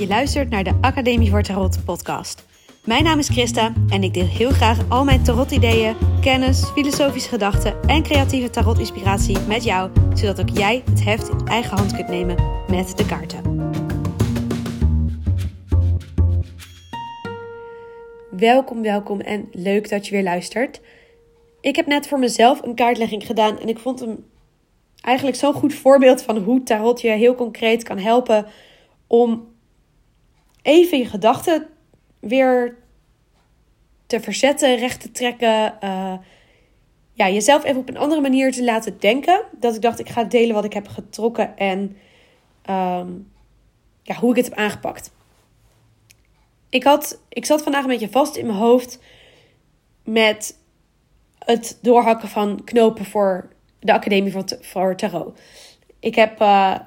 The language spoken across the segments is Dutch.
Je luistert naar de Academie voor Tarot podcast. Mijn naam is Christa en ik deel heel graag al mijn tarot-ideeën, kennis, filosofische gedachten en creatieve tarot-inspiratie met jou, zodat ook jij het heft in eigen hand kunt nemen met de kaarten. Welkom, welkom en leuk dat je weer luistert. Ik heb net voor mezelf een kaartlegging gedaan en ik vond hem eigenlijk zo'n goed voorbeeld van hoe tarot je heel concreet kan helpen om even je gedachten weer te verzetten, recht te trekken. Uh, ja, jezelf even op een andere manier te laten denken. Dat ik dacht, ik ga delen wat ik heb getrokken en um, ja, hoe ik het heb aangepakt. Ik, had, ik zat vandaag een beetje vast in mijn hoofd met het doorhakken van knopen voor de Academie voor, Tarot. Ik heb uh,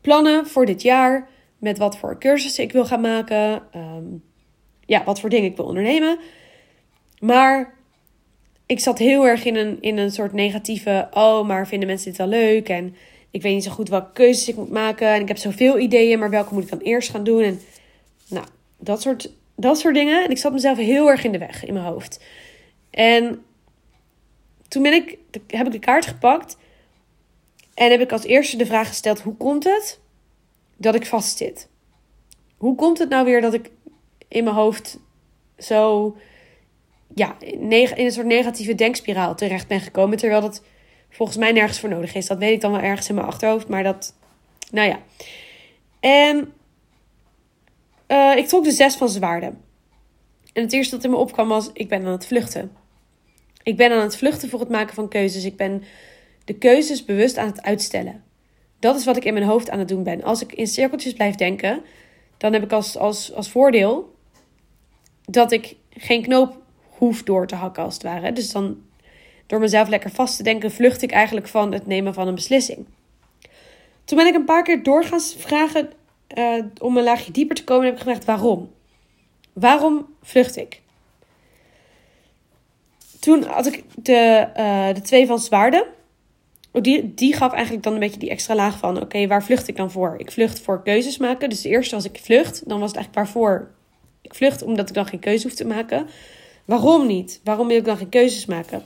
plannen voor dit jaar met wat voor cursussen ik wil gaan maken. Um, ja, wat voor dingen ik wil ondernemen. Maar ik zat heel erg in een, in een soort negatieve. Oh, maar vinden mensen dit wel leuk? En ik weet niet zo goed welke keuzes ik moet maken. En ik heb zoveel ideeën, maar welke moet ik dan eerst gaan doen? En nou, dat soort, dat soort dingen. En ik zat mezelf heel erg in de weg in mijn hoofd. En toen ik, heb ik de kaart gepakt. En heb ik als eerste de vraag gesteld: hoe komt het dat ik vastzit? Hoe komt het nou weer dat ik in mijn hoofd zo ja, in een soort negatieve denkspiraal terecht ben gekomen? Terwijl dat volgens mij nergens voor nodig is. Dat weet ik dan wel ergens in mijn achterhoofd, maar dat, nou ja. En uh, ik trok de zes van zwaarden. En het eerste dat in me opkwam was: ik ben aan het vluchten. Ik ben aan het vluchten voor het maken van keuzes. Ik ben de keuzes bewust aan het uitstellen. Dat is wat ik in mijn hoofd aan het doen ben. Als ik in cirkeltjes blijf denken, dan heb ik als, als, als voordeel dat ik geen knoop hoef door te hakken, als het ware. Dus dan, door mezelf lekker vast te denken, vlucht ik eigenlijk van het nemen van een beslissing. Toen ben ik een paar keer door gaan vragen uh, om een laagje dieper te komen. En heb ik gevraagd waarom. Waarom vlucht ik? Toen had ik de, uh, de twee van zwaarden. Oh, die, die gaf eigenlijk dan een beetje die extra laag van: oké, waar vlucht ik dan voor? Ik vlucht voor keuzes maken. Dus eerst als ik vlucht, dan was het eigenlijk waarvoor ik vlucht, omdat ik dan geen keuze hoef te maken. Waarom niet? Waarom wil ik dan geen keuzes maken?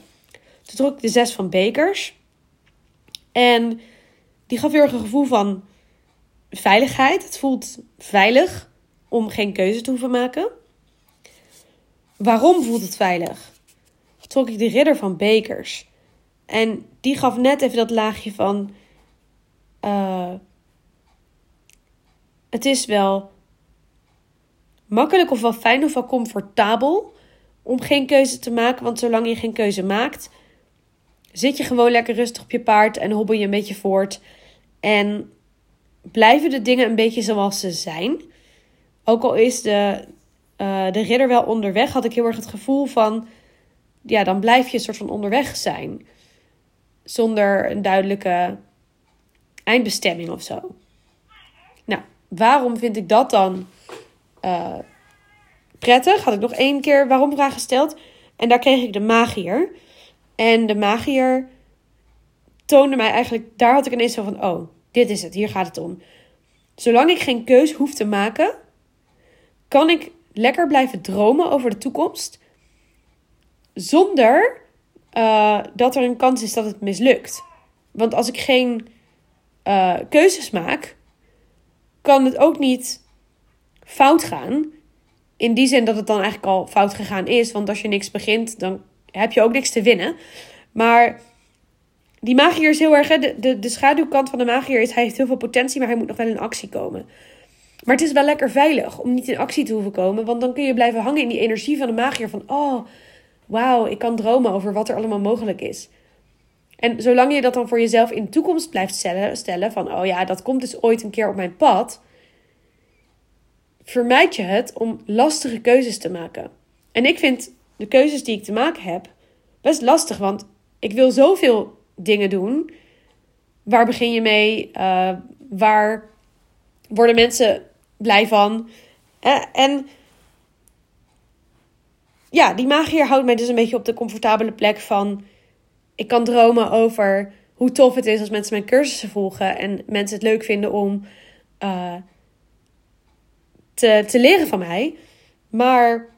Toen trok ik de zes van bekers. En die gaf heel erg een gevoel van veiligheid. Het voelt veilig om geen keuze te hoeven maken. Waarom voelt het veilig? trok ik de ridder van bekers. En die gaf net even dat laagje van. Uh, het is wel makkelijk of wel fijn of wel comfortabel om geen keuze te maken. Want zolang je geen keuze maakt, zit je gewoon lekker rustig op je paard en hobbel je een beetje voort. En blijven de dingen een beetje zoals ze zijn. Ook al is de, uh, de ridder wel onderweg, had ik heel erg het gevoel van ja, dan blijf je een soort van onderweg zijn. Zonder een duidelijke eindbestemming of zo. Nou, waarom vind ik dat dan uh, prettig? Had ik nog één keer waarom vraag gesteld. En daar kreeg ik de magier. En de magier toonde mij eigenlijk... Daar had ik ineens zo van... Oh, dit is het. Hier gaat het om. Zolang ik geen keus hoef te maken... kan ik lekker blijven dromen over de toekomst zonder uh, dat er een kans is dat het mislukt. Want als ik geen uh, keuzes maak, kan het ook niet fout gaan. In die zin dat het dan eigenlijk al fout gegaan is. Want als je niks begint, dan heb je ook niks te winnen. Maar die magier is heel erg. De, de, de schaduwkant van de magier is. Hij heeft heel veel potentie, maar hij moet nog wel in actie komen. Maar het is wel lekker veilig om niet in actie te hoeven komen. Want dan kun je blijven hangen in die energie van de magier. Van oh, wauw, ik kan dromen over wat er allemaal mogelijk is. En zolang je dat dan voor jezelf in de toekomst blijft stellen, stellen van, oh ja, dat komt dus ooit een keer op mijn pad, vermijd je het om lastige keuzes te maken. En ik vind de keuzes die ik te maken heb best lastig, want ik wil zoveel dingen doen. Waar begin je mee? Uh, waar worden mensen blij van? Uh, en ja, die magier houdt mij dus een beetje op de comfortabele plek van... Ik kan dromen over hoe tof het is als mensen mijn cursussen volgen. En mensen het leuk vinden om uh, te, te leren van mij. Maar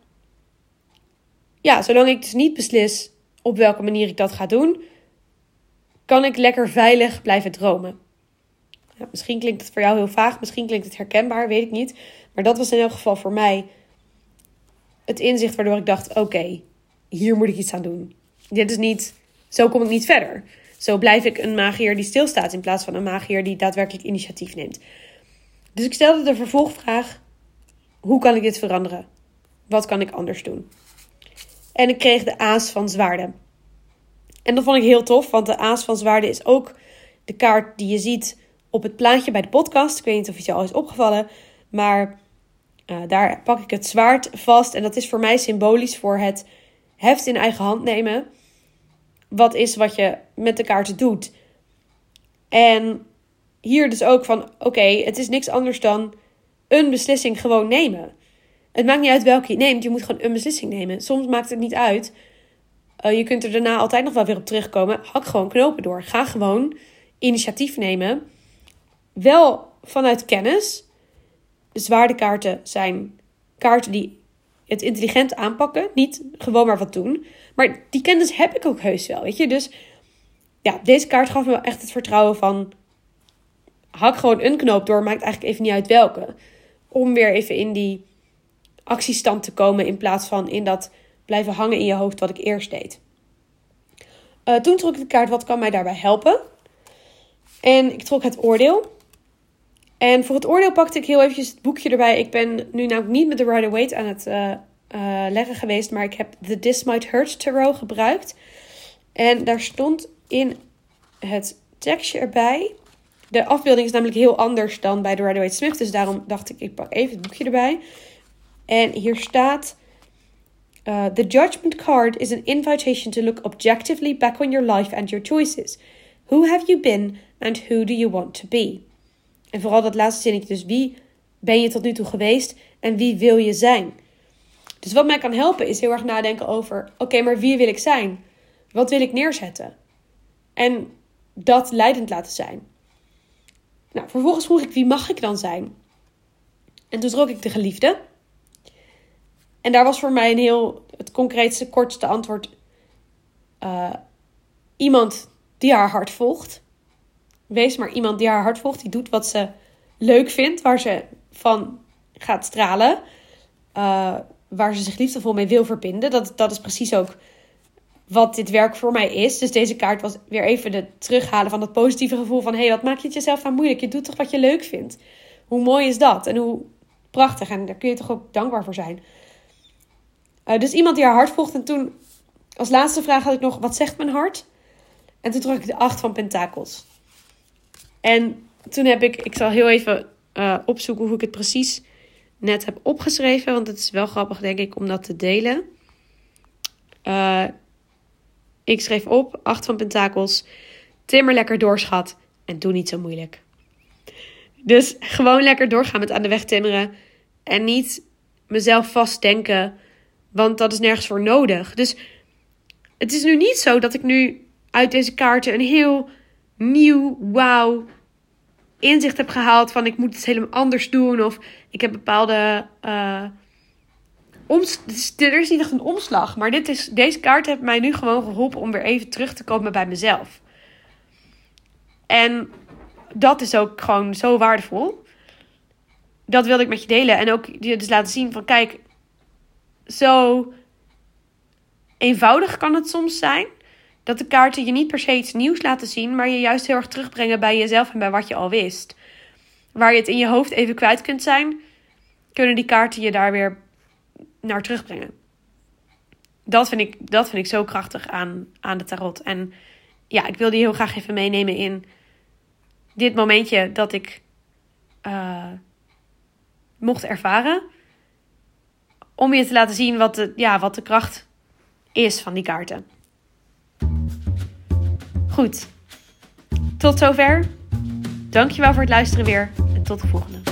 ja, zolang ik dus niet beslis op welke manier ik dat ga doen, kan ik lekker veilig blijven dromen. Ja, misschien klinkt het voor jou heel vaag, misschien klinkt het herkenbaar, weet ik niet. Maar dat was in elk geval voor mij het inzicht waardoor ik dacht: oké, hier moet ik iets aan doen. Dit is niet, zo kom ik niet verder. Zo blijf ik een magier die stilstaat in plaats van een magier die daadwerkelijk initiatief neemt. Dus ik stelde de vervolgvraag: hoe kan ik dit veranderen? Wat kan ik anders doen? En ik kreeg de aas van zwaarden. En dat vond ik heel tof, want de aas van zwaarden is ook de kaart die je ziet op het plaatje bij de podcast. Ik weet niet of het je al is opgevallen, maar uh, daar pak ik het zwaard vast. En dat is voor mij symbolisch voor het heft in eigen hand nemen. Wat is wat je met de kaarten doet. En hier dus ook van: oké, het is niks anders dan een beslissing gewoon nemen. Het maakt niet uit welke je neemt, je moet gewoon een beslissing nemen. Soms maakt het niet uit. Uh, je kunt er daarna altijd nog wel weer op terugkomen. Hak gewoon knopen door. Ga gewoon initiatief nemen. Wel vanuit kennis. De zwaardekaarten zijn kaarten die het intelligent aanpakken. Niet gewoon maar wat doen. Maar die kennis heb ik ook heus wel, weet je. Dus ja, deze kaart gaf me echt het vertrouwen van... Hak gewoon een knoop door, maakt eigenlijk even niet uit welke. Om weer even in die actiestand te komen in plaats van in dat blijven hangen in je hoofd wat ik eerst deed. Uh, toen trok ik de kaart wat kan mij daarbij helpen. En ik trok het oordeel. En voor het oordeel pakte ik heel eventjes het boekje erbij. Ik ben nu namelijk niet met de Rider Waite aan het uh, uh, leggen geweest, maar ik heb de This Might Hurt Tarot gebruikt. En daar stond in het tekstje erbij. De afbeelding is namelijk heel anders dan bij de Rider Waite Smith, dus daarom dacht ik, ik pak even het boekje erbij. En hier staat: uh, The judgment card is an invitation to look objectively back on your life and your choices. Who have you been and who do you want to be? En vooral dat laatste zinnetje, dus wie ben je tot nu toe geweest en wie wil je zijn? Dus wat mij kan helpen is heel erg nadenken over: oké, maar wie wil ik zijn? Wat wil ik neerzetten? En dat leidend laten zijn. Nou, vervolgens vroeg ik: wie mag ik dan zijn? En toen trok ik de geliefde. En daar was voor mij een heel, het concreetste, kortste antwoord. Uh, iemand die haar hart volgt. Wees maar iemand die haar hart volgt. Die doet wat ze leuk vindt. Waar ze van gaat stralen. Uh, waar ze zich liefdevol mee wil verbinden. Dat, dat is precies ook wat dit werk voor mij is. Dus deze kaart was weer even de terughalen van dat positieve gevoel van... hé, hey, wat maak je het jezelf nou moeilijk? Je doet toch wat je leuk vindt? Hoe mooi is dat? En hoe prachtig. En daar kun je toch ook dankbaar voor zijn. Uh, dus iemand die haar hart volgt. En toen, als laatste vraag had ik nog, wat zegt mijn hart? En toen trok ik de acht van pentakels. En toen heb ik, ik zal heel even uh, opzoeken hoe ik het precies net heb opgeschreven. Want het is wel grappig, denk ik, om dat te delen. Uh, ik schreef op, acht van pentakels. Timmer lekker doorschat en doe niet zo moeilijk. Dus gewoon lekker doorgaan met aan de weg timmeren. En niet mezelf vastdenken want dat is nergens voor nodig. Dus het is nu niet zo dat ik nu uit deze kaarten een heel nieuw, wauw inzicht heb gehaald van ik moet het helemaal anders doen. Of ik heb bepaalde. Uh, er is niet echt een omslag. Maar dit is, deze kaart heeft mij nu gewoon geholpen om weer even terug te komen bij mezelf. En dat is ook gewoon zo waardevol. Dat wilde ik met je delen. En ook je dus laten zien van kijk, zo eenvoudig kan het soms zijn. Dat de kaarten je niet per se iets nieuws laten zien, maar je juist heel erg terugbrengen bij jezelf en bij wat je al wist. Waar je het in je hoofd even kwijt kunt zijn, kunnen die kaarten je daar weer naar terugbrengen. Dat vind ik, dat vind ik zo krachtig aan, aan de tarot. En ja, ik wilde je heel graag even meenemen in dit momentje dat ik uh, mocht ervaren om je te laten zien wat de, ja, wat de kracht is van die kaarten. Goed, tot zover. Dankjewel voor het luisteren weer en tot de volgende.